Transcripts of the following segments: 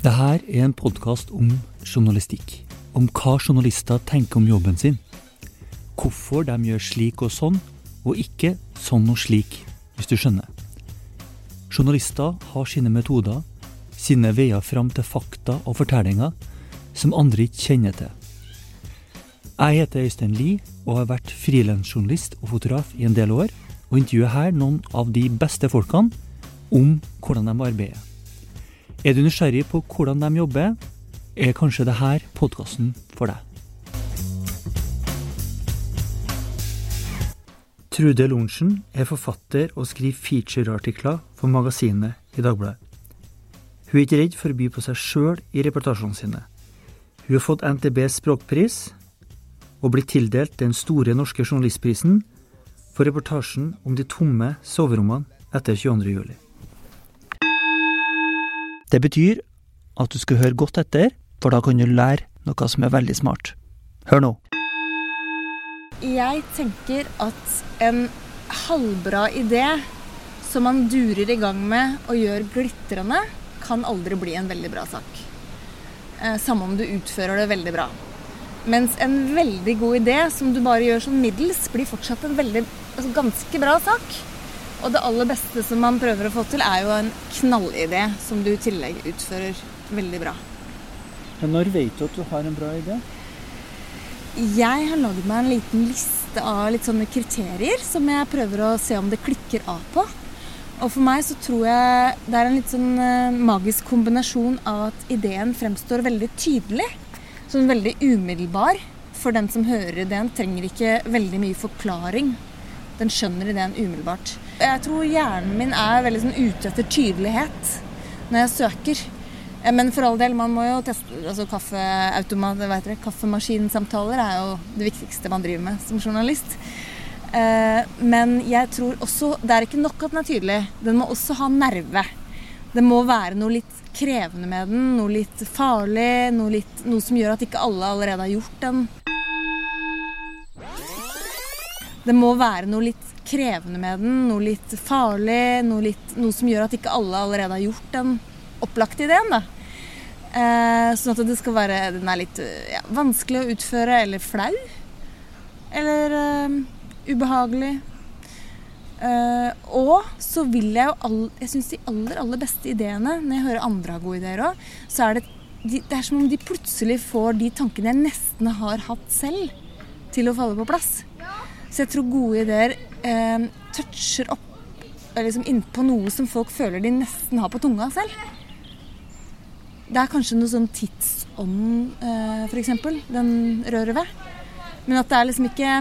Det her er en podkast om journalistikk. Om hva journalister tenker om jobben sin. Hvorfor de gjør slik og sånn, og ikke sånn og slik, hvis du skjønner. Journalister har sine metoder, sine veier fram til fakta og fortellinger som andre ikke kjenner til. Jeg heter Øystein Lie og har vært frilansjournalist og fotograf i en del år, og intervjuer her noen av de beste folkene om hvordan de arbeider. Er du nysgjerrig på hvordan de jobber, er kanskje dette podkasten for deg. Trude Lorentzen er forfatter og skriver featureartikler for magasinet i Dagbladet. Hun er ikke redd for å by på seg sjøl i reportasjene sine. Hun har fått NTBs språkpris og blitt tildelt den store norske journalistprisen for reportasjen om de tomme soverommene etter 22. juli. Det betyr at du skal høre godt etter, for da kan du lære noe som er veldig smart. Hør nå. Jeg tenker at en halvbra idé som man durer i gang med og gjør glitrende, kan aldri bli en veldig bra sak. Eh, samme om du utfører det veldig bra. Mens en veldig god idé som du bare gjør som middels, blir fortsatt en veldig, altså ganske bra sak. Og det aller beste som man prøver å få til, er jo en knallidé som du i tillegg utfører veldig bra. Men når vet du at du har en bra idé? Jeg har lagd meg en liten liste av litt sånne kriterier som jeg prøver å se om det klikker av på. Og for meg så tror jeg det er en litt sånn uh, magisk kombinasjon av at ideen fremstår veldig tydelig. Sånn veldig umiddelbar. For den som hører ideen, trenger ikke veldig mye forklaring. Den skjønner ideen umiddelbart. Jeg tror hjernen min er veldig sånn ute etter tydelighet når jeg søker. Eh, men for all del, man må jo teste altså kaffeautomat, Kaffemaskinsamtaler er jo det viktigste man driver med som journalist. Eh, men jeg tror også Det er ikke nok at den er tydelig. Den må også ha nerve. Det må være noe litt krevende med den, noe litt farlig, noe, litt, noe som gjør at ikke alle allerede har gjort den. Det må være noe litt krevende med den, noe litt farlig, noe, litt, noe som gjør at ikke alle allerede har gjort den opplagte ideen. da. Eh, sånn at det skal være den er litt ja, vanskelig å utføre eller flau. Eller eh, ubehagelig. Eh, og så vil jeg jo all, Jeg syns de aller, aller beste ideene, når jeg hører andre ha gode ideer òg, så er det de, Det er som om de plutselig får de tankene jeg nesten har hatt selv, til å falle på plass. Så jeg tror gode ideer eh, toucher opp liksom innpå noe som folk føler de nesten har på tunga selv. Det er kanskje noe sånn tidsånd, eh, f.eks., den rører ved. Men at det er liksom ikke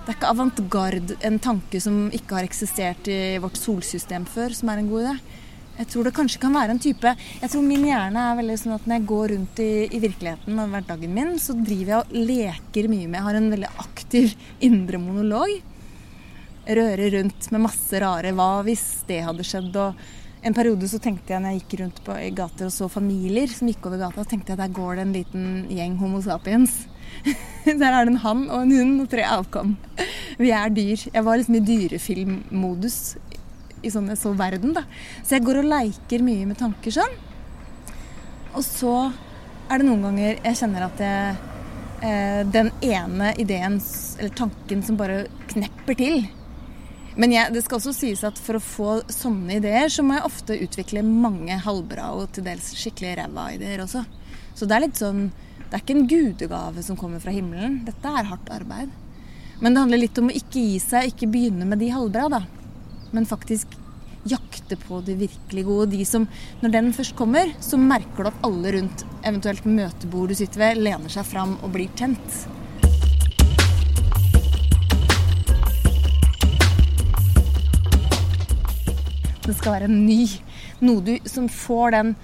Det er ikke avantgarde, en tanke som ikke har eksistert i vårt solsystem før, som er en god idé. Jeg tror det kanskje kan være en type Jeg tror min hjerne er veldig sånn at når jeg går rundt i, i virkeligheten og hverdagen min, så driver jeg og leker mye med Jeg har en veldig aktiv indre monolog. Rører rundt med masse rare 'hva hvis det hadde skjedd', og en periode så tenkte jeg når jeg gikk rundt på, gater og så familier som gikk over gata, så tenkte jeg der går det en liten gjeng Homo sapiens. der er det en hann og en hund og tre avkom. Vi er dyr. Jeg var liksom i dyrefilmmodus i sånn jeg så verden, da. Så jeg går og leker mye med tanker sånn. Og så er det noen ganger jeg kjenner at jeg eh, Den ene ideen eller tanken som bare knepper til men jeg, det skal også sies at for å få sånne ideer, så må jeg ofte utvikle mange halvbra og til dels skikkelig ræva ideer også. Så det er litt sånn Det er ikke en gudegave som kommer fra himmelen. Dette er hardt arbeid. Men det handler litt om å ikke gi seg, ikke begynne med de halvbra, da. Men faktisk jakte på de virkelig gode. De som, når den først kommer, så merker du at alle rundt eventuelt møtebord du sitter ved, lener seg fram og blir tent. Det skal være ny. Noe du, som får den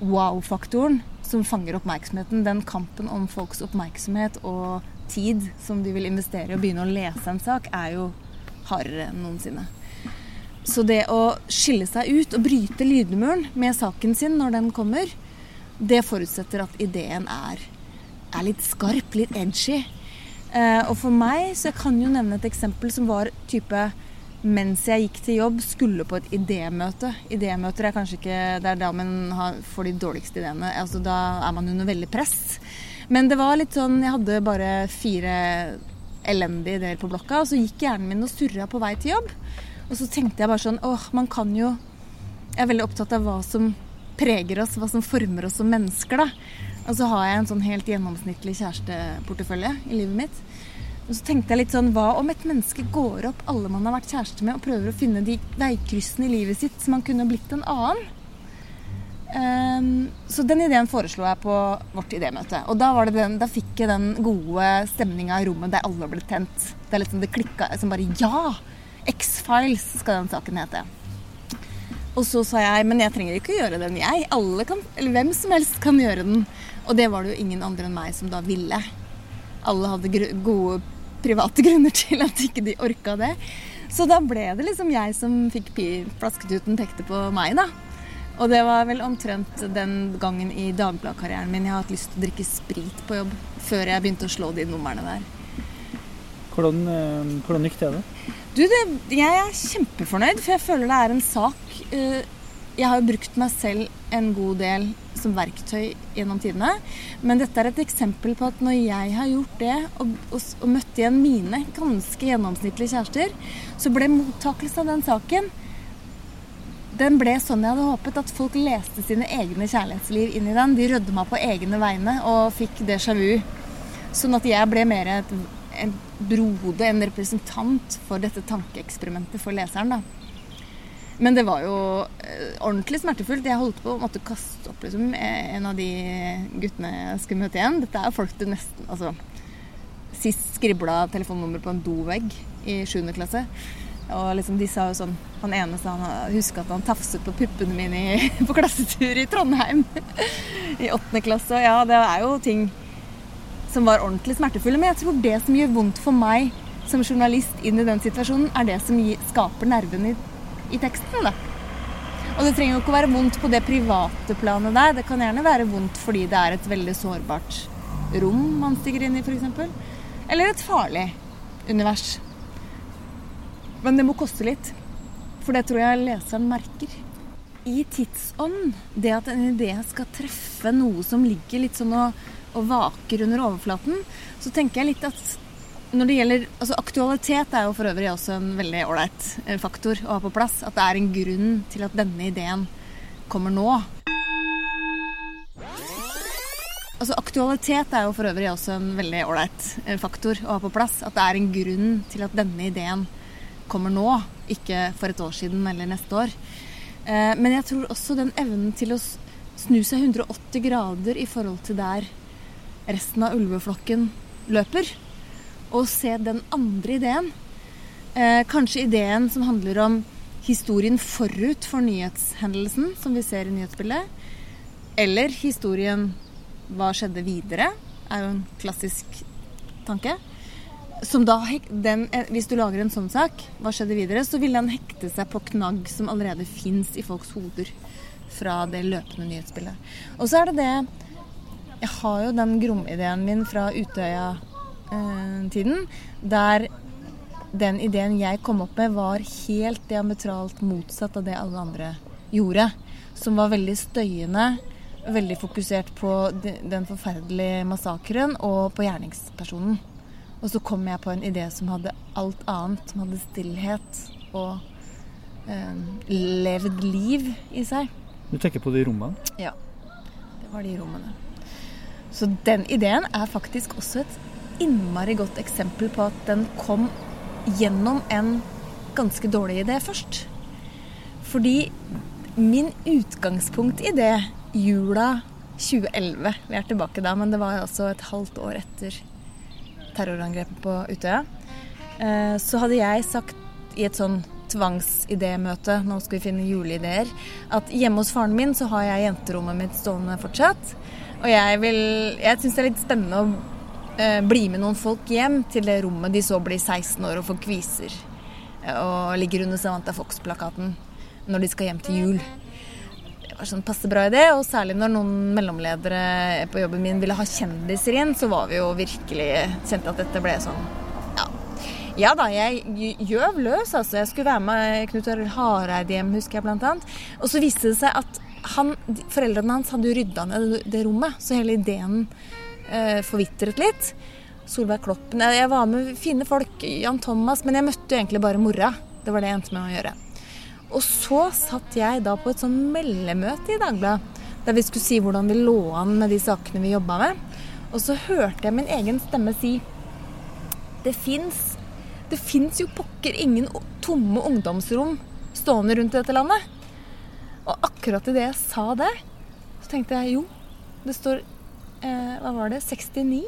wow-faktoren som fanger oppmerksomheten. Den kampen om folks oppmerksomhet og tid som de vil investere i å begynne å lese en sak, er jo hardere enn noensinne. Så det å skille seg ut og bryte lydmuren med saken sin når den kommer, det forutsetter at ideen er, er litt skarp, litt edgy. Eh, og for meg, så jeg kan jo nevne et eksempel som var type mens jeg gikk til jobb, skulle på et idémøte. Idémøter er kanskje ikke Det er da man får de dårligste ideene. Altså, da er man under veldig press. Men det var litt sånn Jeg hadde bare fire elendige ideer på blokka, og så gikk hjernen min og surra på vei til jobb. Og så tenkte jeg bare sånn åh, man kan jo Jeg er veldig opptatt av hva som preger oss, hva som former oss som mennesker, da. Og så har jeg en sånn helt gjennomsnittlig kjæresteportefølje i livet mitt. Og så tenkte jeg litt sånn Hva om et menneske går opp alle man har vært kjæreste med, og prøver å finne de veikryssene i livet sitt som man kunne blitt en annen? Um, så den ideen foreslo jeg på vårt idémøte. Og da, den, da fikk jeg den gode stemninga i rommet der alle ble tent. Det er liksom det klikka som bare Ja! X-Files skal den saken hete. Og så sa jeg men jeg trenger ikke å gjøre den, jeg. Alle kan, eller hvem som helst kan gjøre den. Og det var det jo ingen andre enn meg som da ville. Alle hadde gode private grunner til at ikke de orka det. Så da ble det liksom jeg som fikk flasketuten pekte på meg, da. Og det var vel omtrent den gangen i Dagbladet-karrieren min jeg har hatt lyst til å drikke sprit på jobb. Før jeg begynte å slå de numrene der. Hvordan, eh, hvordan gikk det? da? Du, det, jeg er kjempefornøyd, for jeg føler det er en sak uh, Jeg har jo brukt meg selv en god del som verktøy gjennom tidene. Men dette er et eksempel på at når jeg har gjort det, og, og, og møtt igjen mine ganske gjennomsnittlige kjærester, så ble mottakelsen av den saken den ble sånn jeg hadde håpet. At folk leste sine egne kjærlighetsliv inn i den. De rødma på egne vegne og fikk déjà vu. Sånn at jeg ble mer et, en brode, en representant for dette tankeeksperimentet for leseren. da. Men det var jo eh, ordentlig smertefullt. Jeg holdt på å måtte kaste opp liksom, en av de guttene jeg skulle møte igjen. Dette er folk du nesten Altså Sist skribla telefonnummer på en dovegg i 7. klasse. Og liksom de sa jo sånn Han ene sa han huska at han tafset på puppene mine i, på klassetur i Trondheim i åttende klasse. Og ja, det er jo ting som var ordentlig smertefulle. Men jeg tror det som gjør vondt for meg som journalist inn i den situasjonen, er det som skaper nerven i, i teksten. da. Og det trenger jo ikke å være vondt på det private planet der. Det kan gjerne være vondt fordi det er et veldig sårbart rom man stiger inn i, f.eks. Eller et farlig univers. Men det må koste litt. For det tror jeg leseren merker. I tidsånd, det at en idé skal treffe noe som ligger litt sånn og, og vaker under overflaten, så tenker jeg litt at når det gjelder altså Aktualitet er jo for øvrig også en veldig ålreit eh, faktor å ha på plass. At det er en grunn til at denne ideen kommer nå. Altså Aktualitet er jo for øvrig også en veldig ålreit eh, faktor å ha på plass. At det er en grunn til at denne ideen kommer nå, ikke for et år siden eller neste år. Eh, men jeg tror også den evnen til å snu seg 180 grader i forhold til der resten av ulveflokken løper, og se den andre ideen. Eh, kanskje ideen som handler om historien forut for nyhetshendelsen, som vi ser i nyhetsbildet. Eller historien 'Hva skjedde videre?' er jo en klassisk tanke. Som da, den, eh, Hvis du lager en sånn sak, hva skjedde videre, så vil den hekte seg på knagg som allerede fins i folks hoder fra det løpende nyhetsbildet. Og så er det det Jeg har jo den Grom-ideen min fra Utøya-tiden, eh, der den ideen jeg kom opp med, var helt diametralt motsatt av det alle andre gjorde. Som var veldig støyende, veldig fokusert på den forferdelige massakren og på gjerningspersonen. Og så kom jeg på en idé som hadde alt annet. Som hadde stillhet og eh, levd liv i seg. Du tenker på de rommene? Ja. Det var de rommene. Så den ideen er faktisk også et innmari godt eksempel på at den kom gjennom en ganske dårlig idé først. Fordi min utgangspunkt i det jula 2011 Vi er tilbake da, men det var altså et halvt år etter terrorangrepet på Utøya, eh, så hadde jeg sagt i et sånn tvangsidémøte, nå skal vi finne juleideer, at hjemme hos faren min så har jeg jenterommet mitt stående fortsatt. Og jeg vil Jeg syns det er litt spennende å bli med noen folk hjem til det rommet de så blir 16 år og får kviser. Eh, og ligger under Samantha Fox-plakaten når de skal hjem til jul Det var sånn passe bra idé. Og særlig når noen mellomledere på jobben min ville ha kjendiser igjen, så var vi jo virkelig Kjente at dette ble sånn Ja. Ja da, jeg gjøv løs, altså. Jeg skulle være med Knut Arild Hareide hjem, husker jeg blant annet. Og så viste det seg at han, foreldrene hans hadde rydda ned det rommet, så hele ideen eh, forvitret litt. Solveig Kloppen Jeg var med fine folk, Jan Thomas, men jeg møtte jo egentlig bare mora. Det var det jeg endte med å gjøre. Og så satt jeg da på et sånn meldemøte i Dagbladet, der vi skulle si hvordan vi lå an med de sakene vi jobba med. Og så hørte jeg min egen stemme si det fins det fins jo pokker ingen tomme ungdomsrom stående rundt i dette landet. Og akkurat idet jeg sa det, så tenkte jeg jo, det står eh, Hva var det? 69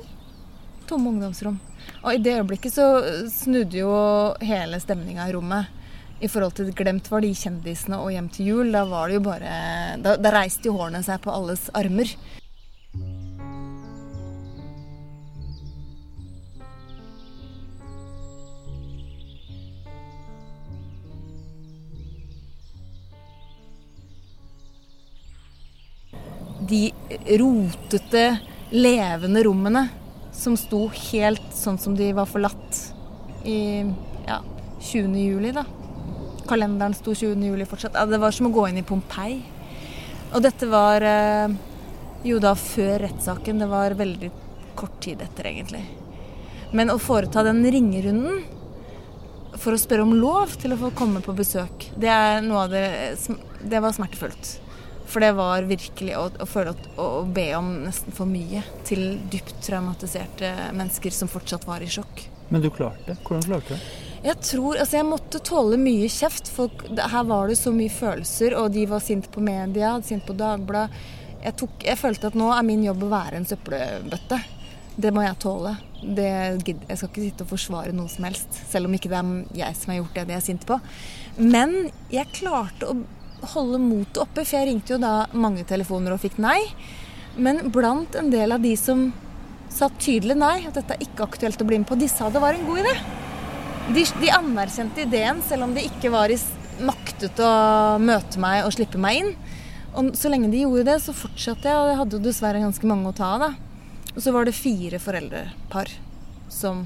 tomme ungdomsrom. Og i det øyeblikket så snudde jo hele stemninga i rommet i forhold til Glemt var de kjendisene og Hjem til jul. Da var det jo bare Da, da reiste jo hårene seg på alles armer. De rotete, levende rommene som sto helt sånn som de var forlatt i ja, 20. juli, da. Kalenderen sto 20. juli fortsatt. Ja, det var som å gå inn i Pompeii. Og dette var eh, jo da før rettssaken. Det var veldig kort tid etter, egentlig. Men å foreta den ringerunden for å spørre om lov til å få komme på besøk, det er noe av det Det var smertefullt. For det var virkelig å, å føle at, å, å, be om nesten for mye til dypt traumatiserte mennesker som fortsatt var i sjokk. Men du klarte det? Hvordan klarte du det? Jeg tror, altså jeg måtte tåle mye kjeft. Folk, her var det så mye følelser, og de var sinte på media, sinte på Dagbladet. Jeg, jeg, følte at nå er min jobb å være en søppelbøtte. Det må jeg tåle. Det, jeg skal ikke sitte og forsvare noe som helst, selv om ikke det er jeg som har gjort det de er sint på. Men jeg klarte å holde motet oppe, for jeg ringte jo da mange telefoner og fikk nei. Men blant en del av de som sa tydelig nei, at dette er ikke aktuelt å bli med på, de sa det var en god idé. De, de anerkjente ideen, selv om de ikke var i maktet å møte meg og slippe meg inn. Og så lenge de gjorde det, så fortsatte jeg, og jeg hadde jo dessverre ganske mange å ta av. Og så var det fire foreldrepar som,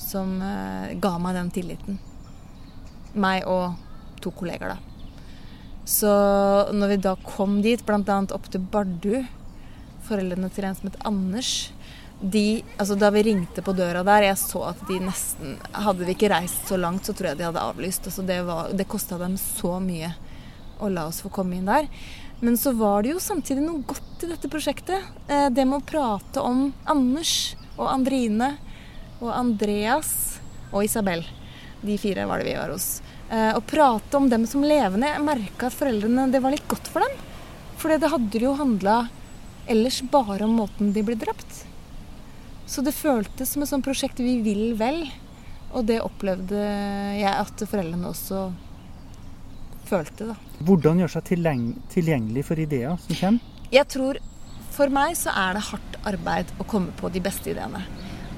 som uh, ga meg den tilliten. Meg og to kollegaer, da. Så når vi da kom dit, bl.a. opp til Bardu, foreldrene til en som het Anders de, altså Da vi ringte på døra der, jeg så at de nesten Hadde vi ikke reist så langt, så tror jeg de hadde avlyst. Altså det var, det kosta dem så mye å la oss få komme inn der. Men så var det jo samtidig noe godt i dette prosjektet. Eh, det med å prate om Anders og Andrine og Andreas og Isabel. De fire var det vi var hos. Eh, og prate om dem som levende. Jeg merka at foreldrene Det var litt godt for dem. For det hadde jo handla ellers bare om måten de ble drept. Så det føltes som et sånt prosjekt vi vil vel. Og det opplevde jeg at foreldrene også følte, da. Hvordan gjøre seg tilgjengelig for ideer som kommer? Jeg tror for meg så er det hardt arbeid å komme på de beste ideene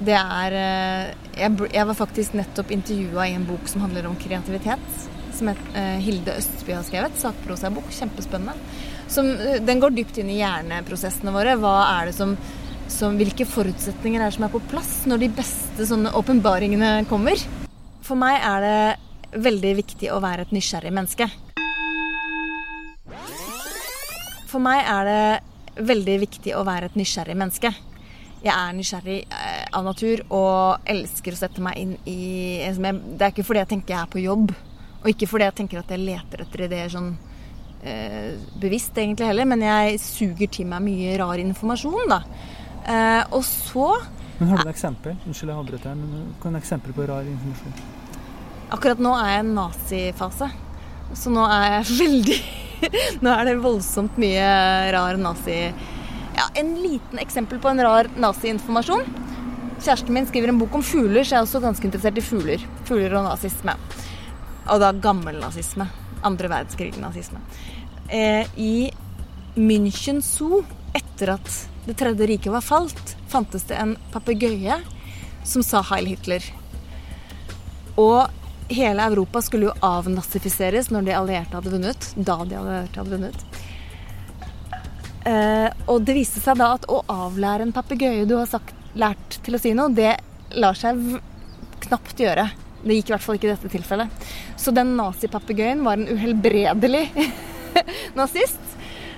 det er eh, jeg, var faktisk nettopp intervjua i en bok som handler om kreativitet. Som uh, Hilde Østby har skrevet. Sakprosabok. Kjempespennende. Som, uh, den går dypt inn i hjerneprosessene våre. Hva er det som, som, hvilke forutsetninger er det som er på plass når de beste sånne åpenbaringene kommer? For meg er det veldig viktig å være et nysgjerrig menneske. For meg er det veldig viktig å være et nysgjerrig menneske jeg er nysgjerrig eh, av natur og elsker å sette meg inn i Det er ikke fordi jeg tenker jeg er på jobb, og ikke fordi jeg tenker at jeg leter etter ideer sånn eh, bevisst egentlig heller, men jeg suger til meg mye rar informasjon, da. Eh, og så Men Har du et eksempel? Unnskyld jeg avbrøt deg, men hva er et eksempel på rar informasjon? Akkurat nå er jeg i en nazifase, så nå er jeg veldig Nå er det voldsomt mye rar ja, en liten eksempel på en rar nazi-informasjon. Kjæresten min skriver en bok om fugler, så jeg er også ganske interessert i fugler. Fugler og nazisme. Og da gammel nazisme. Andre verdenskrig-nazisme. Eh, I München Zoo, etter at Det tredje riket var falt, fantes det en papegøye som sa Heil Hitler. Og hele Europa skulle jo avnazifiseres når de allierte hadde vunnet. Da de allierte hadde vunnet. Uh, og det viste seg da at å avlære en papegøye du har sagt, lært til å si noe, det lar seg knapt gjøre. Det gikk i hvert fall ikke i dette tilfellet. Så den nazipapegøyen var en uhelbredelig nazist.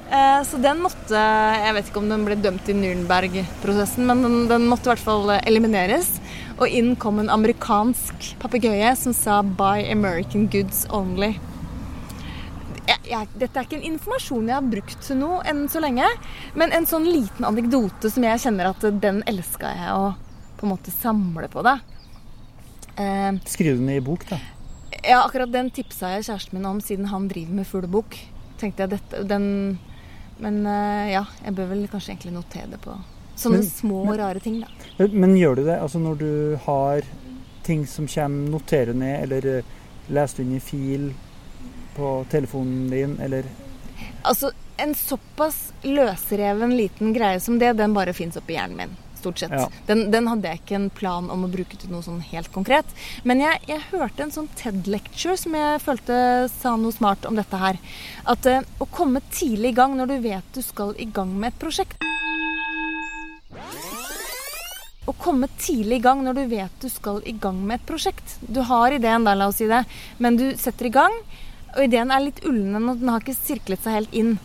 Eh, så den måtte Jeg vet ikke om den ble dømt i Nürnberg-prosessen, men den, den, måtte i hvert fall elimineres. Og inn kom en amerikansk papegøye som sa 'Buy American goods only'. Jeg, jeg, dette er ikke en informasjon jeg har brukt til noe enn så lenge, men en sånn liten anekdote som jeg kjenner at den elska jeg å på en måte samle på. da. Eh, Skriv den i bok, da. Ja, akkurat den tipsa jeg kjæresten min om siden han driver med fuglebok. Tenkte jeg dette, den Men eh, ja, jeg bør vel kanskje egentlig notere det på sånne men, små, men, rare ting, da. Men, men, gjør du det? Altså når du har ting som kommer, noterer ned, eller uh, leser du inn i fil på telefonen din, eller Altså, en såpass løsreven liten greie som det, den bare fins oppi hjernen min stort sett. Ja. Den, den, hadde jeg ikke en plan om å bruke til noe sånn helt konkret. Men jeg, jeg hørte en sånn TED-lecture som jeg følte sa noe smart om dette her. At uh, å komme tidlig i gang når du vet du skal i gang med et prosjekt å komme tidlig i gang når du vet du skal i gang med et prosjekt. Du har ideen, da, la oss si det, men du setter i gang, og ideen er litt ullen og den har ikke sirklet seg helt inn.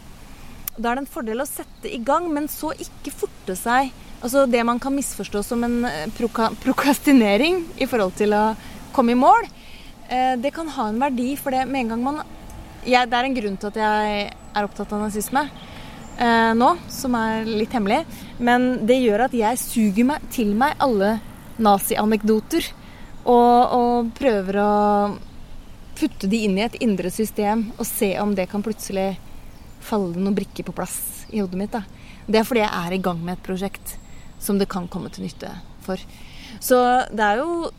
Da er det en fordel å sette i gang, men så ikke forte seg Altså det man kan misforstå som en eh, proka prokastinering i forhold til å komme i mål, eh, det kan ha en verdi, for det med en gang man jeg, Det er en grunn til at jeg er opptatt av nazisme eh, nå, som er litt hemmelig. Men det gjør at jeg suger meg til meg alle nazianekdoter. Og, og prøver å putte de inn i et indre system og se om det kan plutselig falle noen brikker på plass i hodet mitt. Da. Det er fordi jeg er i gang med et prosjekt som det kan komme til nytte for. Så det er jo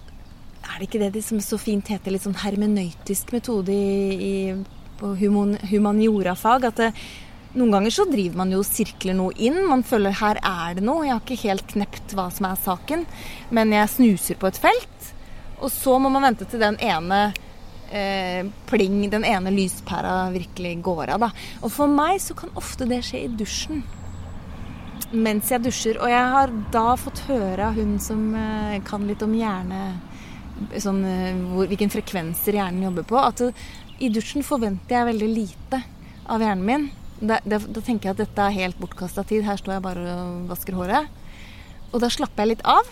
Er det ikke det de som så fint heter litt sånn hermenøytisk metode i, i, på humaniorafag? At det, noen ganger så driver man jo og sirkler noe inn. Man føler her er det noe. Jeg har ikke helt knept hva som er saken, men jeg snuser på et felt. Og så må man vente til den ene eh, pling, den ene lyspæra virkelig går av. da. Og for meg så kan ofte det skje i dusjen mens jeg dusjer. Og jeg har da fått høre av hun som eh, kan litt om hjerne sånn, eh, hvor, Hvilken frekvenser hjernen jobber på. At uh, i dusjen forventer jeg veldig lite av hjernen min. Da, da, da tenker jeg at dette er helt bortkasta tid. Her står jeg bare og vasker håret. Og da slapper jeg litt av.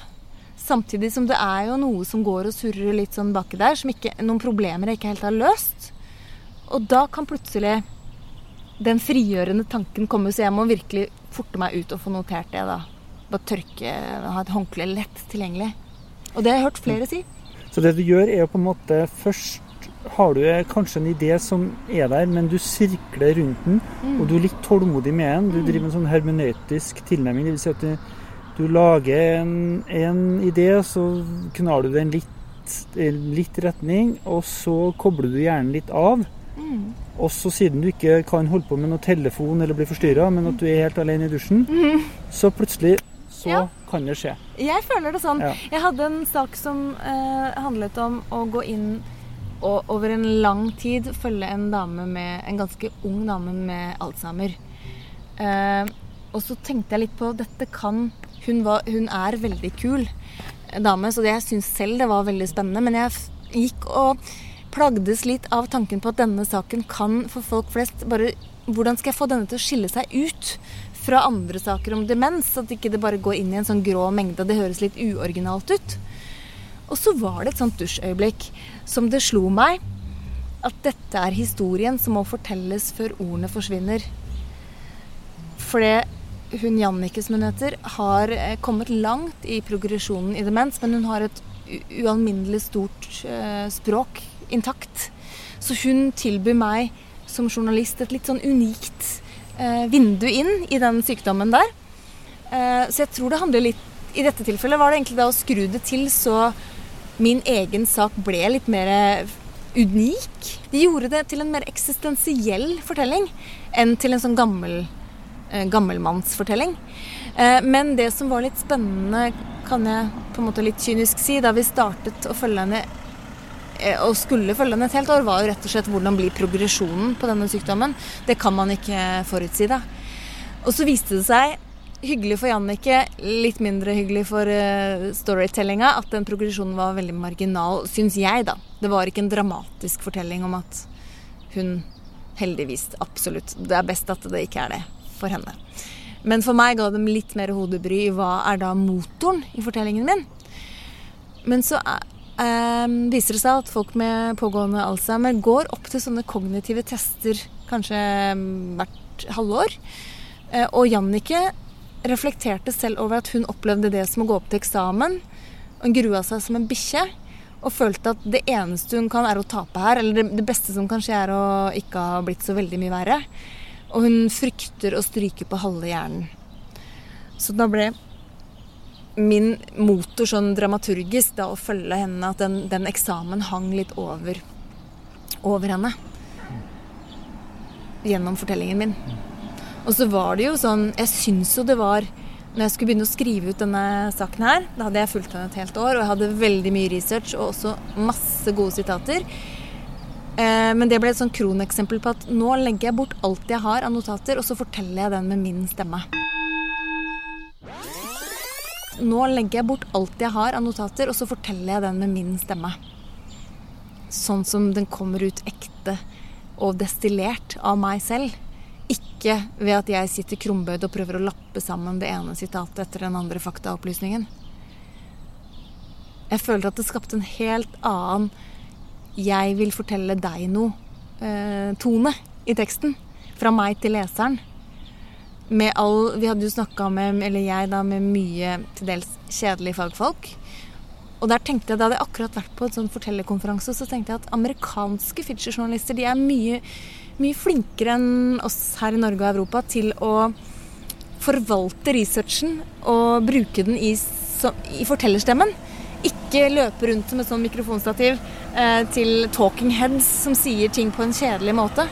Samtidig som det er jo noe som går og surrer litt sånn baki der, som ikke, noen problemer jeg ikke helt har løst. Og da kan plutselig den frigjørende tanken komme, så jeg må virkelig forte meg ut og få notert det. da. Bare tørke, ha et håndkle lett tilgjengelig. Og det har jeg hørt flere si. Så det du gjør, er jo på en måte først har du kanskje en idé som er der, men du sirkler rundt den, mm. og du er litt tålmodig med den. Du mm. driver en sånn hermenøytisk tilnærming. Det vil si at du, du lager en, en, idé, så knar du den litt, litt retning, og så kobler du hjernen litt av. Mm. Også siden du ikke kan holde på med noe telefon eller bli forstyrra, men at du er helt alene i dusjen, mm. så plutselig så ja. kan det skje. Jeg føler det sånn. Ja. Jeg hadde en sak som eh, handlet om å gå inn og over en lang tid følge en dame med en ganske ung dame med alzheimer. Eh, og så tenkte jeg litt på dette kan Hun, var, hun er veldig kul dame, så det jeg syns selv det var veldig spennende. Men jeg gikk og plagdes litt av tanken på at denne saken kan for folk flest bare Hvordan skal jeg få denne til å skille seg ut fra andre saker om demens? At ikke det bare går inn i en sånn grå mengde. Det høres litt uoriginalt ut. Og så var det et sånt dusjøyeblikk som det slo meg at dette er historien som må fortelles før ordene forsvinner. Fordi hun Jannicke, som hun heter, har eh, kommet langt i progresjonen i demens, men hun har et ualminnelig stort uh, språk intakt. Så hun tilbyr meg som journalist et litt sånn unikt eh, vindu inn i den sykdommen der. Eh, så jeg tror det handler litt I dette tilfellet var det egentlig da å skru det til så min egen sak ble litt mer unik. De gjorde det til en mer eksistensiell fortelling enn til en sånn gammel, eh, gammelmannsfortelling. Eh, men det som var litt spennende, kan jeg på en måte litt kynisk si, da vi startet å følge henne Eh, og skulle følge henne et helt år, var jo rett og slett hvordan blir progresjonen på denne sykdommen. Det kan man ikke forutsi, da. Og så viste det seg hyggelig for Jannicke, litt mindre hyggelig for storytellinga at den progresjonen var veldig marginal, syns jeg, da. Det var ikke en dramatisk fortelling om at hun heldigvis absolutt Det er best at det ikke er det for henne. Men for meg ga dem litt mer hodebry i hva er da motoren i fortellingen min. Men så eh, viser det seg at folk med pågående alzheimer går opp til sånne kognitive tester kanskje mm, hvert halvår. Eh, og Jannicke reflekterte selv over at hun opplevde det som å gå opp til eksamen. Hun grua seg som en bikkje. Og følte at det eneste hun kan, er å tape her. Eller det beste som kan skje, er å ikke ha blitt så veldig mye verre. Og hun frykter å stryke på halve hjernen. Så da ble min motor sånn dramaturgisk da å følge henne, at den, den eksamen hang litt over, over henne. Gjennom fortellingen min. Og så var det jo sånn Jeg syns jo det var Når jeg skulle begynne å skrive ut denne saken her, da hadde jeg fulgt henne et helt år, og jeg hadde veldig mye research og også masse gode sitater. Eh, men det ble et sånn kroneksempel på at nå legger jeg bort alt jeg har av notater, og så forteller jeg den med min stemme. Nå legger jeg bort alt jeg har av notater, og så forteller jeg den med min stemme. Sånn som den kommer ut ekte og destillert av meg selv. Ikke ved at jeg sitter krumbøyd og prøver å lappe sammen det ene sitatet etter den andre faktaopplysningen. Jeg føler at det skapte en helt annen 'jeg vil fortelle deg noe'-tone eh, i teksten. Fra meg til leseren. Med all Vi hadde jo snakka med, eller jeg da, med mye til dels kjedelige fagfolk. Og der tenkte jeg, Da hadde jeg akkurat vært på en sånn fortellerkonferanse, så tenkte jeg at amerikanske featurejournalister er mye mye flinkere enn oss her i Norge og Europa til å forvalte researchen og bruke den i, i fortellerstemmen. Ikke løpe rundt med sånn mikrofonstativ eh, til talking heads som sier ting på en kjedelig måte.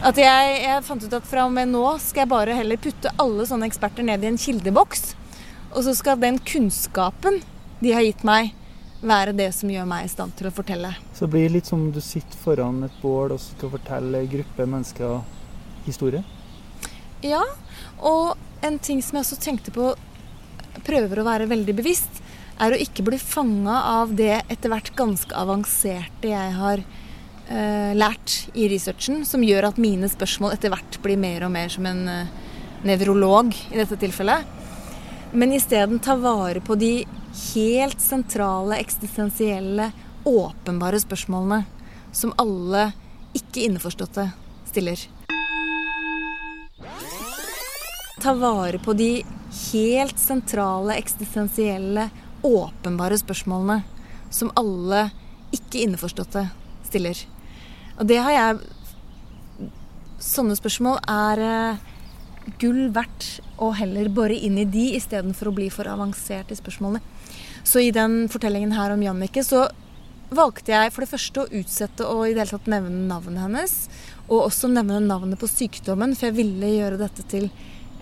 At jeg, jeg, fant ut at fra og med nå skal jeg bare heller putte alle sånne eksperter ned i en kildeboks. Og så skal den kunnskapen de har gitt meg, være det som gjør meg i stand til å fortelle. Så det blir litt som om du sitter foran et bål og skal fortelle gruppe mennesker historie? Ja, og en ting som jeg også tenkte på, prøver å være veldig bevisst, er å ikke bli fanga av det etter hvert ganske avanserte jeg har eh, lært i researchen, som gjør at mine spørsmål etter hvert blir mer og mer som en eh, nevrolog i dette tilfellet. Men isteden ta vare på de helt sentrale, eksistensielle, åpenbare spørsmålene som alle ikke innforståtte stiller. Ta vare på de helt sentrale, eksistensielle, åpenbare spørsmålene som alle ikke innforståtte stiller. Og det har jeg Sånne spørsmål er eh, gull verdt å heller bore inn i de istedenfor å bli for avansert i spørsmålene. Så i den fortellingen her om Jannicke så valgte jeg for det første å utsette å i det hele tatt nevne navnet hennes. Og også nevne navnet på sykdommen, for jeg ville gjøre dette til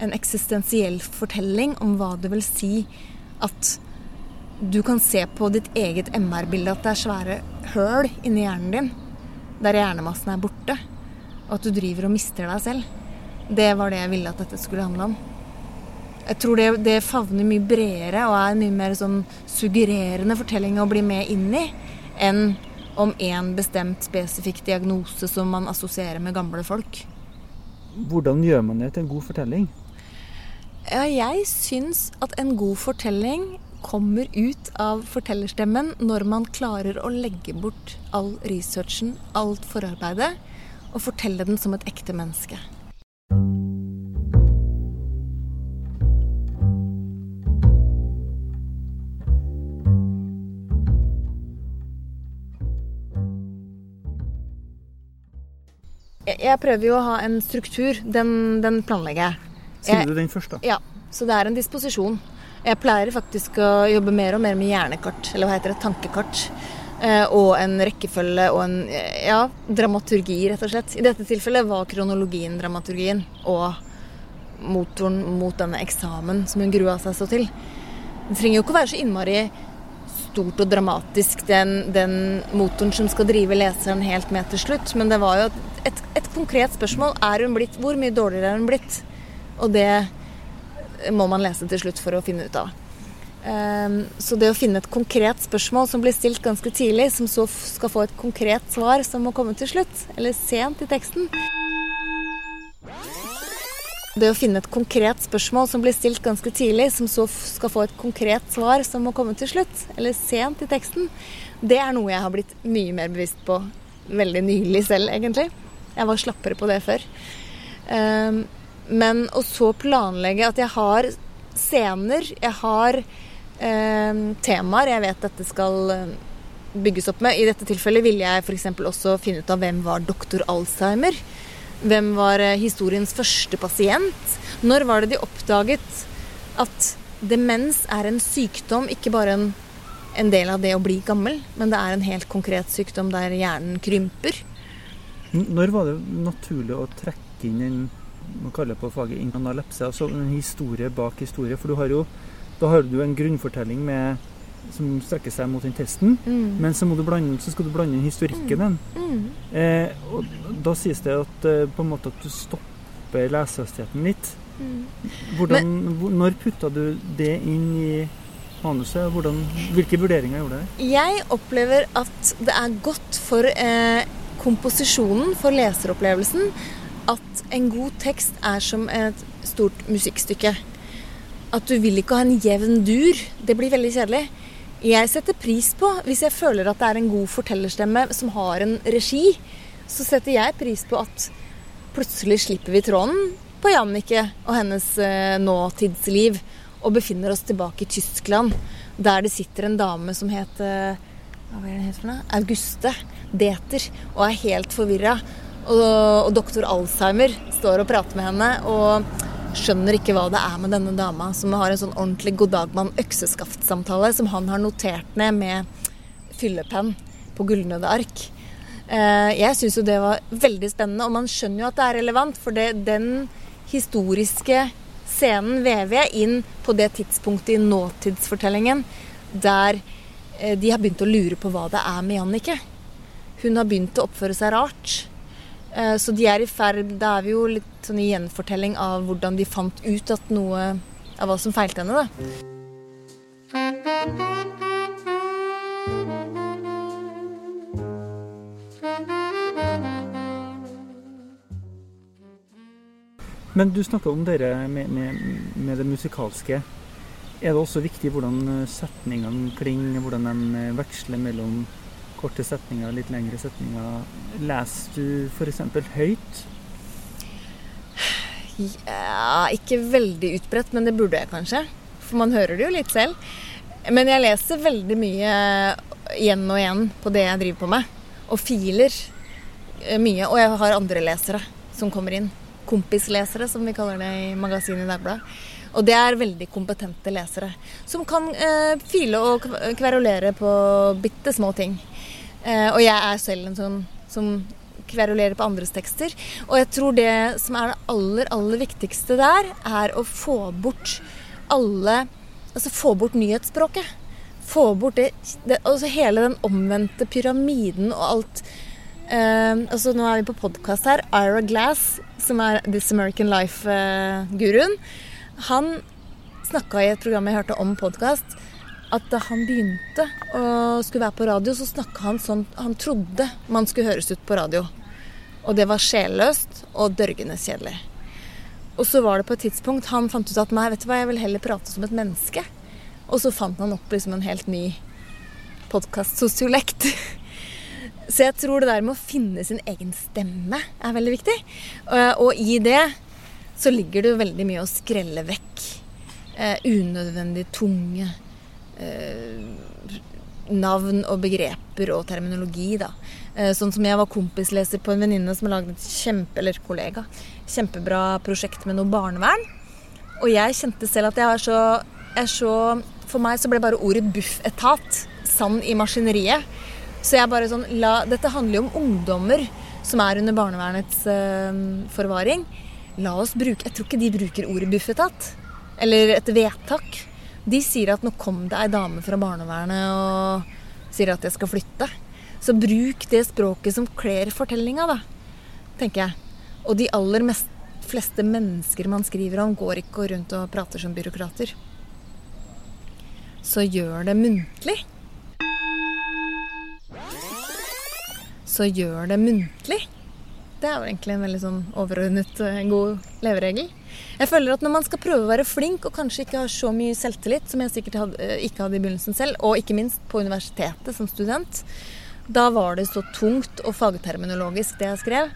en eksistensiell fortelling om hva det vil si at du kan se på ditt eget MR-bilde at det er svære høl inni hjernen din der hjernemassen er borte, og at du driver og mister deg selv. Det var det jeg ville at dette skulle handle om. Jeg tror det, det favner mye bredere og er en mye mer sånn suggererende fortelling å bli med inn i enn om én bestemt spesifikk diagnose som man assosierer med gamle folk. Hvordan gjør man det til en god fortelling? Ja, jeg syns at en god fortelling kommer ut av fortellerstemmen når man klarer å legge bort all researchen, alt forarbeidet, og fortelle den som et ekte menneske. jeg prøver jo å ha en struktur. Den, den planlegger jeg. Sier du den først, da? Ja. Så det er en disposisjon. Jeg pleier faktisk å jobbe mer og mer med hjernekart, eller hva heter det, tankekart. Eh, og en rekkefølge og en ja, dramaturgi, rett og slett. I dette tilfellet var kronologien dramaturgien. Og motoren mot denne eksamen som hun grua seg så til. Det trenger jo ikke å være så innmari stort og dramatisk, den, den, motoren som skal drive leseren helt med til slutt. Men det var jo et, et, et konkret spørsmål. Er hun blitt, hvor mye dårligere er hun blitt? Og det må man lese til slutt for å finne ut av. Um, så det å finne et konkret spørsmål som blir stilt ganske tidlig, som så skal få et konkret svar som må komme til slutt, eller sent i teksten Det å finne et konkret spørsmål som blir stilt ganske tidlig, som så skal få et konkret svar som må komme til slutt, eller sent i teksten, det er noe jeg har blitt mye mer bevisst på veldig nylig selv, egentlig. Jeg var slappere på det før. Men å så planlegge at jeg har scener, jeg har eh, temaer jeg vet dette skal eh, bygges opp med. I dette tilfellet ville jeg f.eks. også finne ut av hvem var doktor Alzheimer. Hvem var eh, historiens første pasient? Når var det de oppdaget at demens er en sykdom, ikke bare en, en del av det å bli gammel, men det er en helt konkret sykdom der hjernen krymper? Når var det naturlig å trekke inn en man kaller det på faget analepse, altså en historie bak historie? For du har jo da har du en grunnfortelling med, som strekker seg mot den testen, mm. men så, blande, så, skal du blande inn historikken. Mm. mm. Eh, og da sies det at, eh, på en måte at du stopper lesehastigheten litt. Mm. Hvordan, men, når putta du det inn i manuset? Hvordan, hvilke vurderinger gjorde du? Jeg opplever at det er godt for eh, komposisjonen, for leseropplevelsen, at en god tekst er som et stort musikkstykke at du vil ikke ha en jevn dur. Det blir veldig kjedelig. Jeg setter pris på, hvis jeg føler at det er en god fortellerstemme som har en regi, så setter jeg pris på at plutselig slipper vi tråden på Jannicke og hennes eh, nåtidsliv og befinner oss tilbake i Tyskland, der det sitter en dame som heter Hva var det het for noe? Auguste Deter, og er helt forvirra. Og, og doktor Alzheimer står og prater med henne. og skjønner ikke hva det er med denne dama, som har en sånn ordentlig god dag mann økseskaftsamtale som han har notert ned med fyllepenn på gullnøde ark. Eh, jeg syns jo det var veldig spennende, og man skjønner jo at det er relevant, for det, den historiske scenen vever jeg inn på det tidspunktet i nåtidsfortellingen der eh, de har begynt å lure på hva det er med Jannicke. Hun har begynt å oppføre seg rart. Eh, så de er i ferd Da er vi jo litt sånn i gjenfortelling av hvordan de fant ut at noe av hva som feilte henne, da. Men du snakka om dere med, med, med, det musikalske. Er det også viktig hvordan setningene klinger, hvordan de veksler mellom korte setninger, litt lengre setninger. Leser du f.eks. høyt? Ja, ikke veldig utbredt, men det burde jeg kanskje. For man hører det jo litt selv. Men jeg leser veldig mye igjen og igjen på det jeg driver på med. Og filer eh, mye. Og jeg har andre lesere som kommer inn. Kompislesere, som vi kaller det i magasinet i Dagbladet. Og det er veldig kompetente lesere. Som kan eh, file og kverulere på bitte små ting. Eh, og jeg er selv en sånn som kverulerer på andres tekster. Og jeg tror det som er det aller, aller viktigste der, er å få bort alle Altså få bort nyhetsspråket. Få bort det, det Altså hele den omvendte pyramiden og alt uh, Altså nå er vi på podkast her. Ira Glass, som er This American Life-guruen, uh, han snakka i et program jeg hørte om podkast, at da han begynte å skulle være på radio, så snakka han sånn Han trodde man skulle høres ut på radio. Og det var sjelløst og dørgende kjedelig. Og så var det på et tidspunkt han fant ut at nei, vet du hva, jeg vil heller prate som et menneske. Og så fant han opp liksom en helt ny podkast-sosiolekt. Så jeg tror det der med å finne sin egen stemme er veldig viktig. Og i det så ligger det veldig mye å skrelle vekk eh, unødvendig tunge Eh, navn og begreper og terminologi, da. Eh, sånn som jeg var kompisleser på en venninne som har laget et kjempe, eller kollega, kjempebra prosjekt med noe barnevern. Og jeg kjente selv at jeg var så, jeg så For meg så ble bare ordet buffetat sand i maskineriet. Så jeg bare sånn la, Dette handler jo om ungdommer som er under barnevernets uh, forvaring. La oss bruke Jeg tror ikke de bruker ordet buffetat. Eller et vedtak. De sier at nå kom det ei dame fra barnevernet og sier at jeg skal flytte. Så bruk det språket som kler fortellinga, da, tenker jeg. Og de aller mest, fleste mennesker man skriver om, går ikke rundt og prater som byråkrater. Så gjør det muntlig. Så gjør det muntlig. Det er jo egentlig en veldig sånn overordnet eh, god leveregel. Jeg føler at når man skal prøve å være flink, og kanskje ikke har så mye selvtillit, som jeg sikkert hadde, eh, ikke hadde i begynnelsen selv, og ikke minst på universitetet som student, da var det så tungt og fagterminologisk det jeg skrev.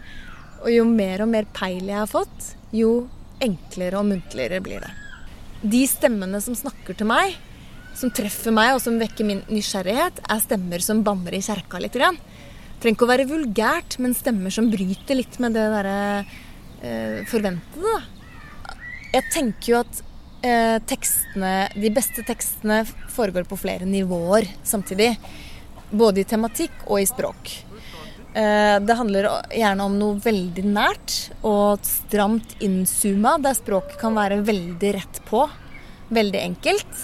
Og jo mer og mer peil jeg har fått, jo enklere og muntligere blir det. De stemmene som snakker til meg, som treffer meg og som vekker min nysgjerrighet, er stemmer som banner i kjerka litt. Grann trenger ikke å være vulgært, men stemmer som bryter litt med det derre eh, forventede. Da. Jeg tenker jo at eh, tekstene, de beste tekstene foregår på flere nivåer samtidig. Både i tematikk og i språk. Eh, det handler gjerne om noe veldig nært og stramt innzooma, der språket kan være veldig rett på. Veldig enkelt.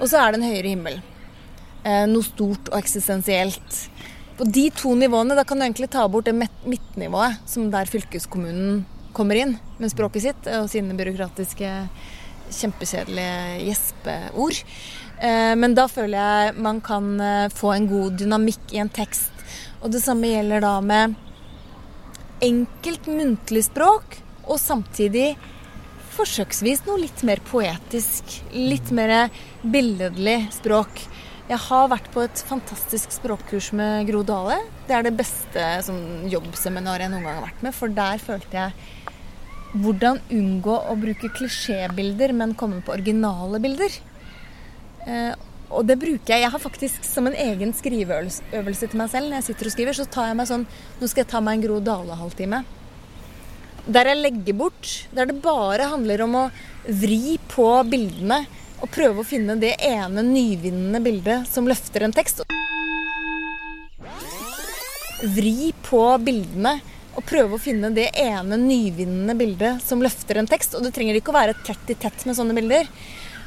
Og så er det en høyere himmel. Eh, noe stort og eksistensielt. På de to nivåene da kan du egentlig ta bort det midtnivået, som der fylkeskommunen kommer inn med språket sitt og sine byråkratiske, kjempekjedelige gjespeord. Eh, men da føler jeg man kan eh, få en god dynamikk i en tekst. Og det samme gjelder da med enkelt muntlig språk, og samtidig forsøksvis noe litt mer poetisk. Litt mer billedlig språk. Jeg har vært på et fantastisk språkkurs med Gro Dale. Det er det beste sånn, jobbseminaret jeg noen gang har vært med. For der følte jeg hvordan unngå å bruke klisjébilder, men komme på originale bilder. Eh, og det bruker jeg. Jeg har faktisk som en egen skriveøvelse til meg selv. Når jeg sitter og skriver, så tar jeg meg sånn Nå skal jeg ta meg en Gro Dale-halvtime. Der jeg legger bort. Der det bare handler om å vri på bildene og prøve å finne det ene nyvinnende bildet som løfter en tekst. Vri på bildene og prøve å finne det ene nyvinnende bildet som løfter en tekst. Og det trenger ikke å være tett i tett med sånne bilder.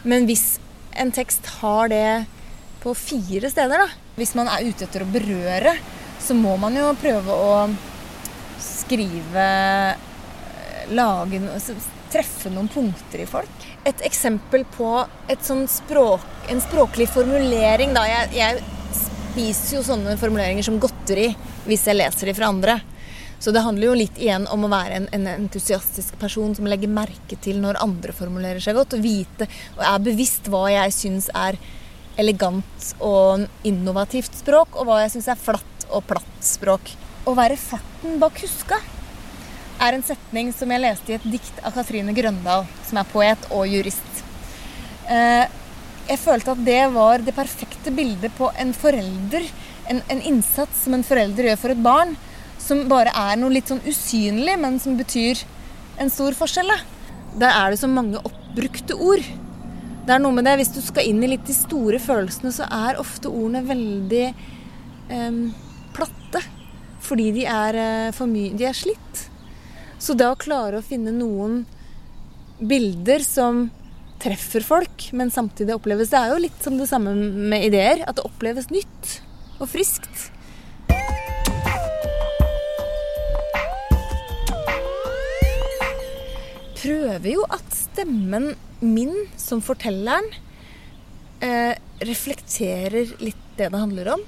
Men hvis en tekst har det på fire steder, da Hvis man er ute etter å berøre, så må man jo prøve å skrive Lage Treffe noen punkter i folk et eksempel på et sånn språk, en språklig formulering. Da. Jeg, jeg spiser jo sånne formuleringer som godteri hvis jeg leser de fra andre. Så det handler jo litt igjen om å være en, en, entusiastisk person som legger merke til når andre formulerer seg godt, og vite og er bevisst hva jeg syns er elegant og innovativt språk, og hva jeg syns er flatt og platt språk. Å være farten bak huska er en setning som jeg leste i et dikt av Katrine Grøndal, som er poet og jurist. Eh, jeg følte at det var det perfekte bildet på en forelder. En, en, innsats som en forelder gjør for et barn, som bare er noe litt sånn usynlig, men som betyr en stor forskjell. Der er det så mange oppbrukte ord. Det er noe med det, Hvis du skal inn i litt de store følelsene, så er ofte ordene veldig eh, platte. Fordi de er eh, De er slitt. Så det å klare å finne noen bilder som treffer folk, men samtidig oppleves Det er jo litt som det samme med ideer. At det oppleves nytt og friskt. Prøver jo at stemmen min som fortelleren eh, reflekterer litt det det handler om.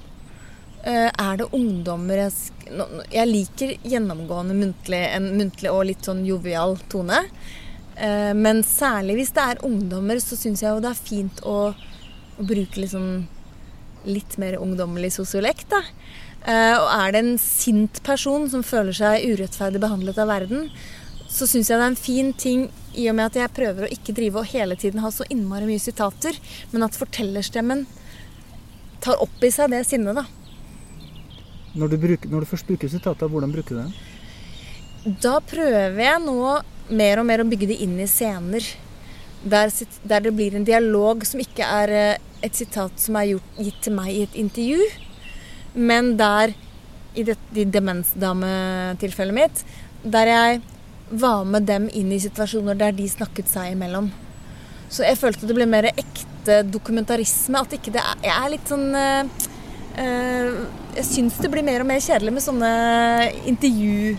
Eh, er det ungdommer jeg, liker gjennomgående muntlig, en muntlig og litt sånn jovial tone. Eh, men særlig hvis det er ungdommer, så syns jeg jo det er fint å, å bruke liksom litt mer ungdommelig sosiolekt. da. Eh, og er det en sint person som føler seg urettferdig behandlet av verden, så syns jeg det er en fin ting i og med at jeg prøver å ikke drive og hele tiden ha så innmari mye sitater, men at fortellerstemmen tar opp i seg det sinnet, da. Når du, bruker, når du først bruker sitater, hvordan bruker du det? Da prøver jeg nå mer og mer å bygge det inn i scener. Der, der, det blir en dialog som ikke er eh, et sitat som er gjort, gitt til meg i et intervju, men der, i, det, i demensdametilfellet mitt, der jeg var med dem inn i situasjoner der de snakket seg imellom. Så jeg følte det ble mer ekte dokumentarisme. At ikke det er, jeg er litt sånn uh, jeg syns det blir mer og mer kjedelig med sånne intervju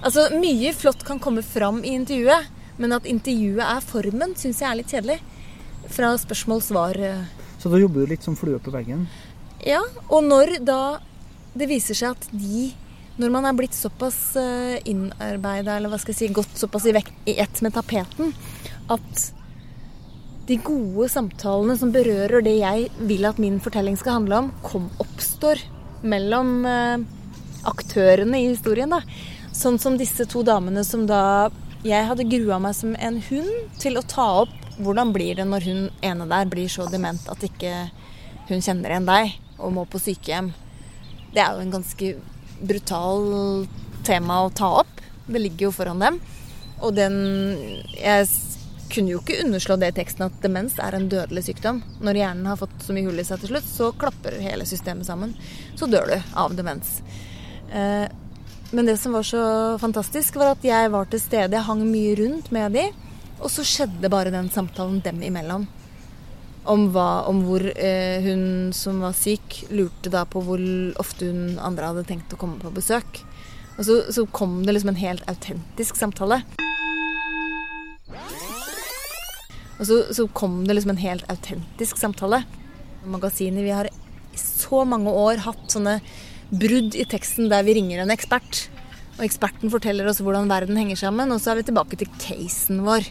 Altså, mye flott kan komme fram i intervjuet, men at intervjuet er formen, syns jeg er litt kjedelig. Fra spørsmål-svar. eh. Så da jobber du litt som flue på veggen? Ja, og når da det viser seg at de Når man er blitt såpass eh, innarbeida, eller hva skal jeg si, gått såpass i, vekt, i ett med tapeten, at de gode samtalene som berører det jeg vil at min fortelling skal handle om, kom, oppstår mellom eh, aktørene i historien. da. Sånn som disse to damene som da Jeg hadde grua meg som en hund til å ta opp hvordan blir det når hun ene der blir så dement at ikke hun kjenner igjen deg og må på sykehjem. Det er jo en ganske brutal tema å ta opp. Det ligger jo foran dem. Og den Jeg kunne jo ikke underslå det i teksten at demens er en dødelig sykdom. Når hjernen har fått så mye hull i seg til slutt, så klapper hele systemet sammen. Så dør du av demens. Eh, Men det som var så fantastisk, var at jeg var til stede. Jeg hang mye rundt med de. Og så skjedde bare den samtalen dem imellom. Om, hva, om hvor eh, hun som var syk, lurte da på hvor ofte hun andre hadde tenkt å komme på besøk. Og så, så kom det liksom en helt autentisk samtale. Og så, så kom det liksom en helt autentisk samtale. Magasinet, vi har i så mange år hatt sånne brudd i teksten der vi ringer en ekspert. Og eksperten forteller oss hvordan verden henger sammen, og så er vi tilbake til casen vår.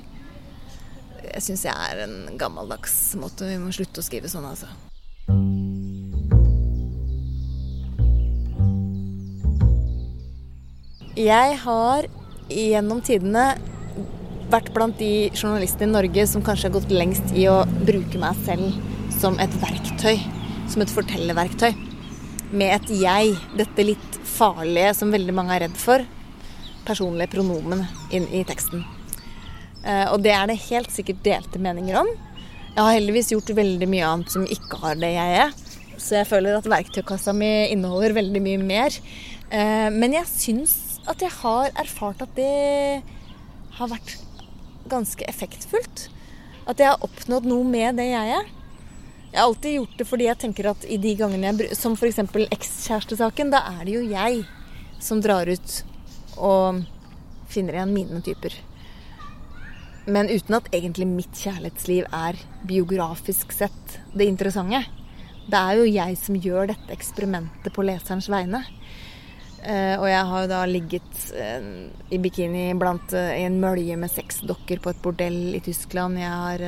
Jeg syns jeg er en gammeldags måte. Vi må slutte å skrive sånn, altså. Jeg har gjennom tidene vært blant de journalistene i Norge som kanskje har gått lengst i å bruke meg selv som et verktøy. Som et fortellerverktøy. Med et jeg, dette litt farlige som veldig mange er redd for. Personlige pronomen inn i teksten. Eh, Og det er det helt sikkert delte meninger om. Jeg har heldigvis gjort veldig mye annet som ikke har det jeg er. Så jeg føler at verktøykassa mi inneholder veldig mye mer. Eh, Men jeg syns at jeg har erfart at det har vært ganske effektfullt. At jeg har oppnådd noe med det jeg er. Jeg har alltid gjort det fordi jeg tenker at i de gangene jeg Som f.eks. ekskjærestesaken. Da er det jo jeg som drar ut og finner igjen mine typer. Men uten at egentlig mitt kjærlighetsliv er biografisk sett det interessante. Det er jo jeg som gjør dette eksperimentet på leserens vegne. Eh, og jeg har jo da ligget eh, i bikini blant eh, i en mølje med seks dokker på et bordell i Tyskland. Jeg har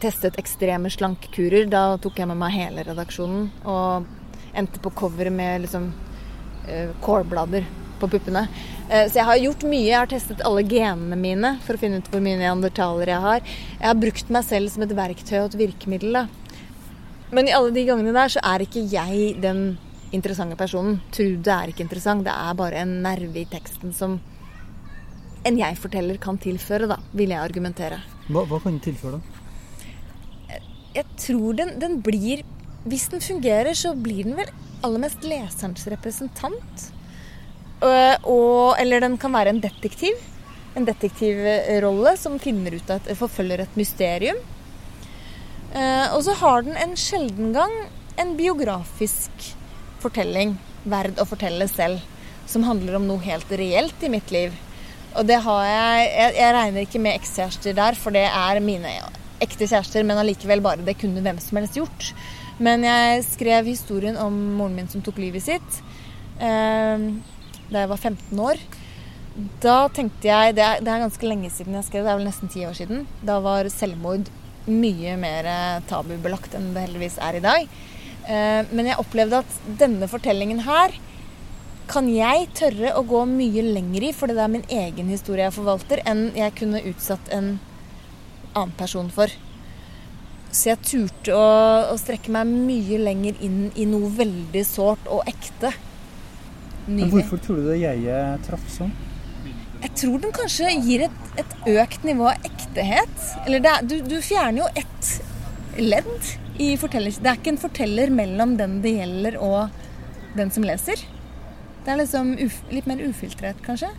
testet ekstreme slankekurer. Da tok jeg med meg hele redaksjonen og endte på coveret med liksom kålblader på puppene. Så jeg har gjort mye. Jeg har testet alle genene mine for å finne ut hvor mye neandertalere jeg har. Jeg har brukt meg selv som et verktøy og et virkemiddel. Da. Men i alle de gangene der så er ikke jeg den interessante personen. Trude er ikke interessant. Det er bare en nerve i teksten som en jeg-forteller kan tilføre, da, vil jeg argumentere. Hva, hva kan du tilføre, da? Jeg tror den, den blir Hvis den fungerer, så blir den vel aller mest leserens representant. Og, og, eller den kan være en detektiv. En detektivrolle som finner ut at, forfølger et mysterium. Eh, og så har den en sjelden gang en biografisk fortelling verd å fortelle selv. Som handler om noe helt reelt i mitt liv. Og det har jeg Jeg, jeg regner ikke med ekskjærester der, for det er mine ekte kjærester, men allikevel bare det kunne hvem som helst gjort. Men jeg skrev historien om moren min som tok livet sitt eh, da jeg var 15 år. Da tenkte jeg det er, det er ganske lenge siden jeg skrev, det er vel nesten ti år siden. Da var selvmord mye mer tabubelagt enn det heldigvis er i dag. Eh, Men jeg opplevde at denne fortellingen her kan jeg tørre å gå mye lenger i, for det er min egen historie jeg forvalter, enn jeg kunne utsatt en annen person for. Så jeg turte å, å strekke meg mye lenger inn i noe veldig sårt og ekte. Men hvorfor tror du det jeget traff sånn? Jeg tror den kanskje gir et, et økt nivå av ektehet. Eller det du, du fjerner jo ett ledd i fortellers... Det er ikke en forteller mellom den det gjelder og den som leser. Det er liksom uf, litt mer ufiltrert, kanskje.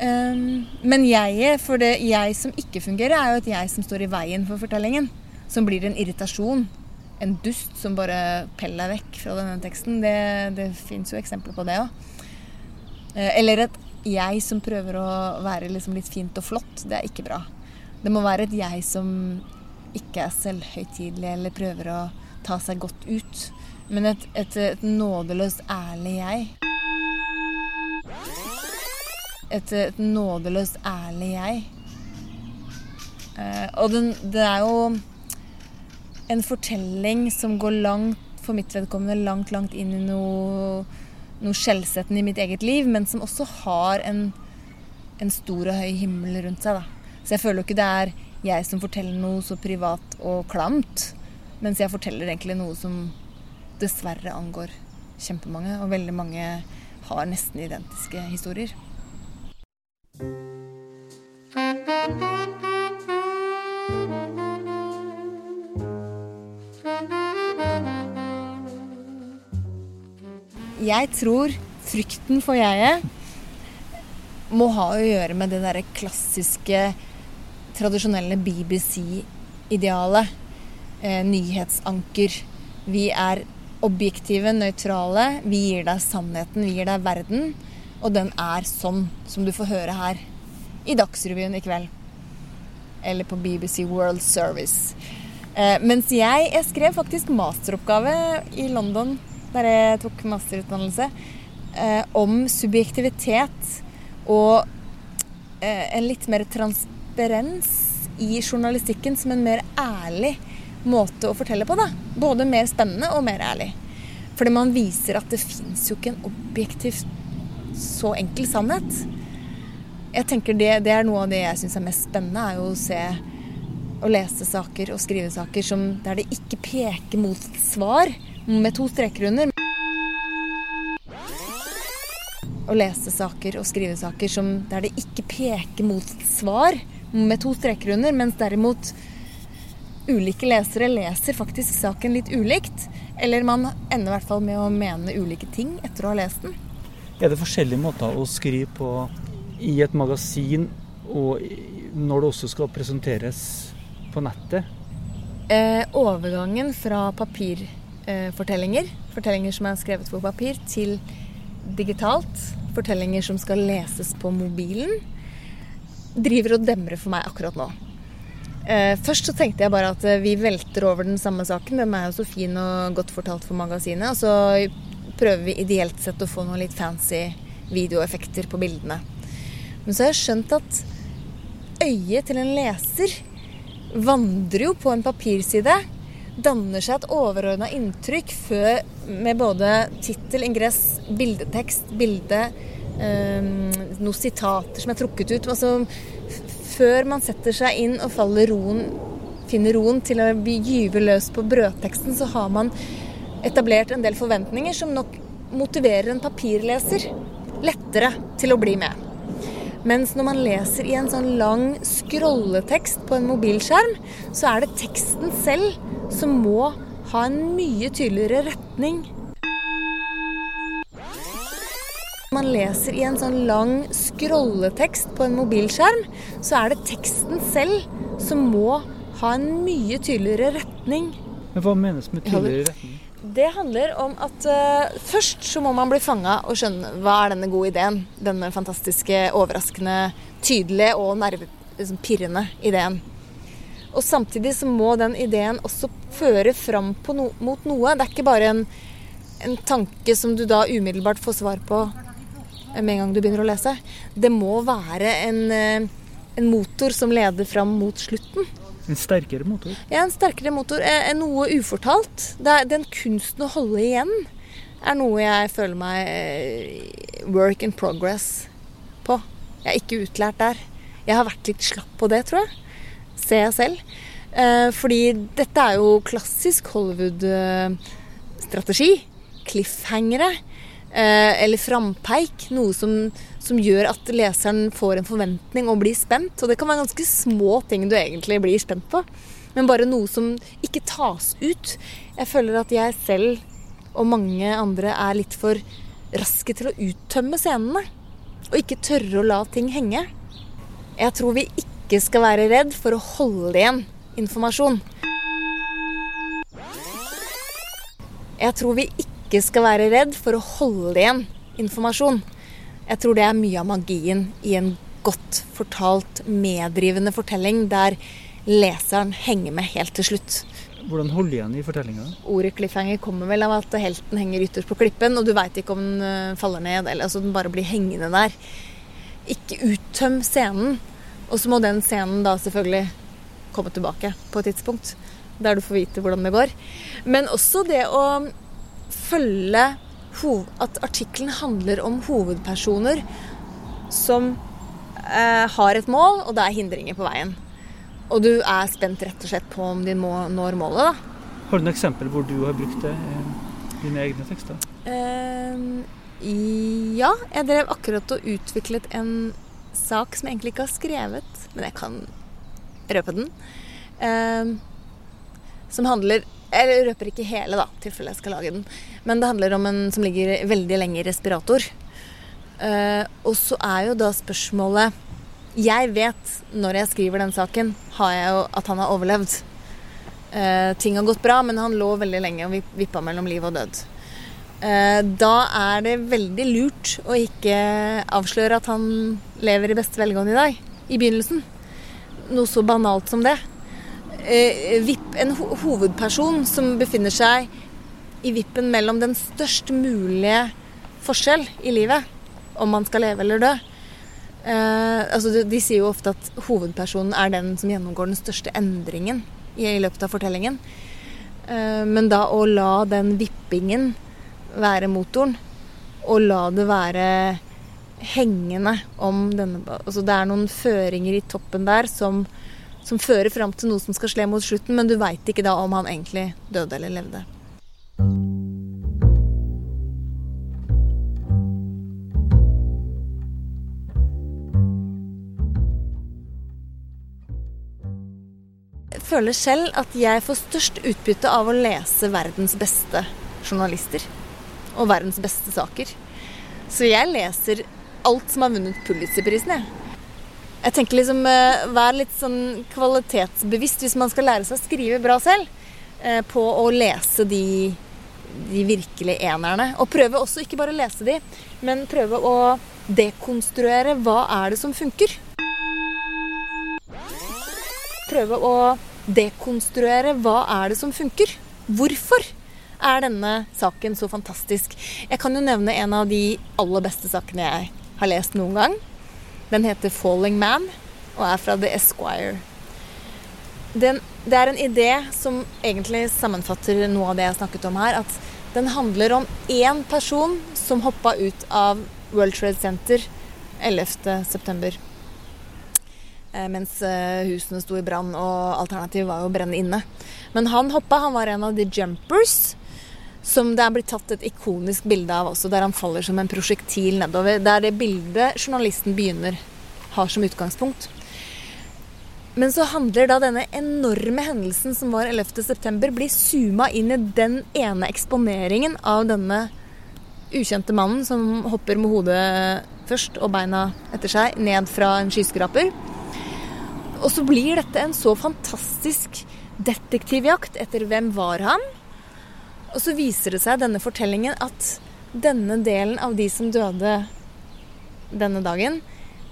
Um, men jeg, for det jeg som ikke fungerer, er jo et jeg som står i veien for fortellingen. Som blir en irritasjon. En dust som bare peller vekk fra denne teksten. Det, det fins jo eksempler på det òg. Eh, eller et jeg som prøver å være liksom litt fint og flott. Det er ikke bra. Det må være et jeg som ikke er selvhøytidelig eller prøver å ta seg godt ut. Men et, et, et nådeløst ærlig jeg. Et, et nådeløst ærlig jeg. Eh, og den, det er jo en fortelling som går langt, for mitt vedkommende, langt, langt inn i noe, noe skjellsettende i mitt eget liv, men som også har en, en stor og høy himmel rundt seg. Da. Så jeg føler jo ikke det er jeg som forteller noe så privat og klamt, mens jeg forteller egentlig noe som dessverre angår kjempemange, og veldig mange har nesten identiske historier. Jeg tror frykten for jeget må ha å gjøre med det derre klassiske, tradisjonelle BBC-idealet. Eh, nyhetsanker. Vi er objektive, nøytrale. Vi gir deg sannheten, vi gir deg verden. Og den er sånn som du får høre her i Dagsrevyen i kveld. Eller på BBC World Service. Eh, mens jeg, jeg skrev faktisk masteroppgave i London, der jeg tok masterutdannelse, eh, om subjektivitet og eh, en litt mer transparens i journalistikken som en mer ærlig måte å fortelle på. da. Både mer spennende og mer ærlig. Fordi man viser at det fins jo ikke en objektivt så enkel sannhet. Jeg tenker det, det er Noe av det jeg syns er mest spennende, er jo å se og lese saker og skrive saker som, der det ikke peker mot svar med to streker under. Å lese saker og skrive saker som, der det ikke peker mot et svar med to streker under, mens derimot ulike lesere leser faktisk saken litt ulikt. Eller man ender i hvert fall med å mene ulike ting etter å ha lest den. Er det forskjellige måter å skrive på i et magasin, og når det også skal presenteres på nettet? Eh, overgangen fra papirfortellinger, eh, fortellinger som er skrevet på papir, til digitalt, fortellinger som skal leses på mobilen, driver og demrer for meg akkurat nå. Eh, først så tenkte jeg bare at eh, vi velter over den samme saken. Den er jo så fin og godt fortalt for magasinet. Og så prøver vi ideelt sett å få noen litt fancy videoeffekter på bildene. Men så har jeg skjønt at øyet til en leser vandrer jo på en papirside. Danner seg et overordna inntrykk før, med både tittel, ingress, bildetekst, bilde, noen sitater som er trukket ut. altså før man setter seg inn og roen, finner roen til å gyve løs på brødteksten, så har man etablert en del forventninger som nok motiverer en papirleser lettere til å bli med. Mens når man leser i en sånn lang scrolletekst på en mobilskjerm, så er det teksten selv som må ha en mye tydeligere retning man leser i en sånn lang scrolletekst på en mobilskjerm, så er det teksten selv som må ha en mye tydeligere retning. Men Hva menes med tydeligere retning? Det handler om at uh, først så må man bli fanga og skjønne hva er denne gode ideen. Denne fantastiske, overraskende, tydelige og nervepirrende liksom, ideen. Og samtidig så må den ideen også føre fram no mot noe. Det er ikke bare en, en tanke som du da umiddelbart får svar på med en gang du begynner å lese. Det må være en, eh, en motor som leder fram mot slutten. En sterkere motor? Ja, en sterkere motor. Er noe ufortalt. Det er den kunsten å holde igjen er noe jeg føler meg eh, work in progress på. Jeg er ikke utlært der. Jeg har vært litt slapp på det, tror jeg. Ser jeg selv. Eh, fordi dette er jo klassisk Hollywood-strategi. Cliffhangere. Eh, eller frampeik. Noe som, som, gjør at leseren får en forventning og blir spent. Og det kan være ganske små ting du egentlig blir spent på. Men bare noe som ikke tas ut. Jeg føler at jeg selv og mange andre er litt for raske til å uttømme scenene. Og ikke tørre å la ting henge. Jeg tror vi ikke skal være redd for å holde igjen informasjon. Jeg tror vi ikke ikke skal være redd for å holde igjen informasjon. Jeg tror det er mye av magien i en godt fortalt, meddrivende fortelling der leseren henger med helt til slutt. Hvordan holde igjen i fortellinga? Ordet cliffhanger kommer vel av at helten henger ytterst på klippen, og du veit ikke om den eh, faller ned, eller altså den bare blir hengende der. Ikke uttøm scenen. Og så må den scenen da selvfølgelig komme tilbake på et tidspunkt. Der du får vite hvordan det går. Men også det å følge at artikkelen handler om hovedpersoner som eh, har et mål, og det er hindringer på veien. Og du er spent rett og slett på om de må, når målet, da. Har du noen eksempel hvor du har brukt det i dine egne tekster? Eh, ja, jeg drev akkurat og utviklet en sak som jeg egentlig ikke har skrevet, men jeg kan røpe den. Eh, som handler Jeg røper ikke hele, da, i tilfelle jeg skal lage den. Men det handler om en som ligger veldig lenge i respirator. Uh, og så er jo da spørsmålet Jeg vet, når jeg skriver den saken, har jeg jo at han har overlevd. Uh, ting har gått bra, men han lå veldig lenge og vippa mellom liv og død. Uh, da er det veldig lurt å ikke avsløre at han lever i beste velgående i dag. I begynnelsen. Noe så banalt som det eh, vipp, en ho hovedperson som befinner seg i vippen mellom den størst mulige forskjell i livet, om man skal leve eller dø. Eh, altså de, de, sier jo ofte at hovedpersonen er den som gjennomgår den største endringen i, i løpet av fortellingen. Eh, men da å la den vippingen være motoren, og la det være hengende om denne Altså det er noen føringer i toppen der som som fører fram til noe som skal skje mot slutten, men du veit ikke da om han egentlig døde eller levde. Jeg føler selv at jeg får størst utbytte av å lese verdens beste journalister. Og verdens beste saker. Så jeg leser alt som har vunnet Pulitzerprisen, jeg. Jeg tenker liksom uh, Vær litt sånn kvalitetsbevisst hvis man skal lære seg å skrive bra selv. Uh, på å lese de, de virkelige enerne. Og prøve også ikke bare å lese de, men prøve å dekonstruere hva er det som funker. Prøve å dekonstruere hva er det som funker. Hvorfor er denne saken så fantastisk? Jeg kan jo nevne en av de aller beste sakene jeg har lest noen gang. Den heter 'Falling Man' og er fra The Esquire. Den, det er en idé som egentlig sammenfatter noe av det jeg snakket om her. At den handler om én person som hoppa ut av World Trade Center 11.9. Eh, mens eh, husene sto i brann, og alternativet var jo å brenne inne. Men han hoppa, han var en av de jumpers som det er blitt tatt et ikonisk bilde av også, der han faller som en prosjektil nedover. Det er det bildet journalisten begynner har som utgangspunkt. Men så handler da denne enorme hendelsen som var 11.9, blir zooma inn i den ene eksponeringen av denne ukjente mannen som hopper med hodet først og beina etter seg ned fra en skyskraper. Og så blir dette en så fantastisk detektivjakt etter hvem var han og så viser det seg, denne fortellingen, at denne delen av de som døde denne dagen,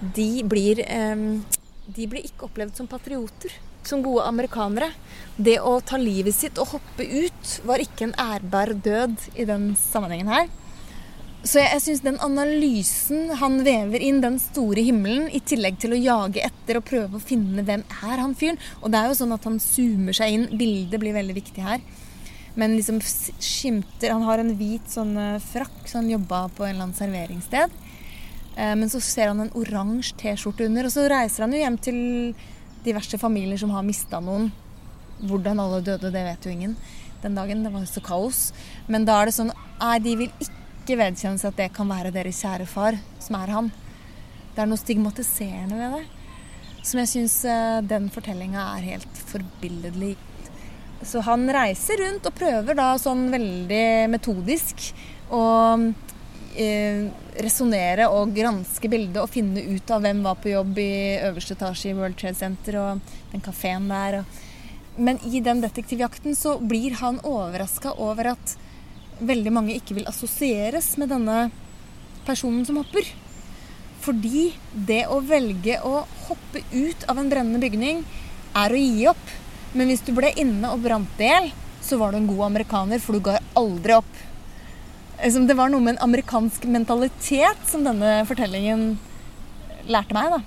de blir, de blir ikke opplevd som patrioter. Som gode amerikanere. Det å ta livet sitt og hoppe ut var ikke en ærbar død i den sammenhengen her. Så jeg, jeg syns den analysen han vever inn, den store himmelen, i tillegg til å jage etter og prøve å finne hvem er han fyren Og det er jo sånn at han zoomer seg inn. Bildet blir veldig viktig her. Men liksom skimter Han har en hvit sånn eh, frakk, så han jobba på en eller annen serveringssted. Eh, men så ser han en oransje T-skjorte under, og så reiser han jo hjem til diverse familier som har mista noen. Hvordan alle døde, det vet jo ingen den dagen. Det var så kaos. Men da er det sånn Nei, de vil ikke vedkjenne seg at det kan være deres kjære far, som er han. Det er noe stigmatiserende ved det. Som jeg syns eh, den fortellinga er helt forbilledlig så han reiser rundt og prøver da sånn veldig metodisk å eh, resonnere og granske bildet og finne ut av hvem var på jobb i øverste etasje i World Trade Center og den kafeen der. Men i den detektivjakten så blir han overraska over at veldig mange ikke vil assosieres med denne personen som hopper. Fordi det å velge å hoppe ut av en brennende bygning er å gi opp. Men hvis du ble inne og brant hjel, så var du en god amerikaner, for du ga aldri opp. Liksom, Det var noe med en amerikansk mentalitet som denne fortellingen lærte meg. da.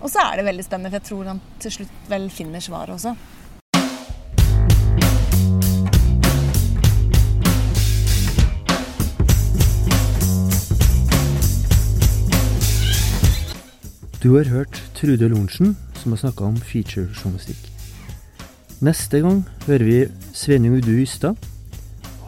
Og så er det veldig spennende, for jeg tror han til slutt vel finner svaret også. Du har hørt Trude Lorentzen, som har snakka om featurejournalistikk. Neste gang hører vi Sveinung Udu Ystad.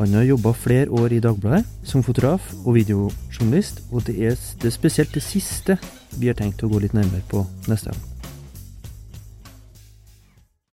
Han har jobba flere år i Dagbladet som fotograf og videojournalist, og det er det spesielt det siste vi har tenkt å gå litt nærmere på neste gang.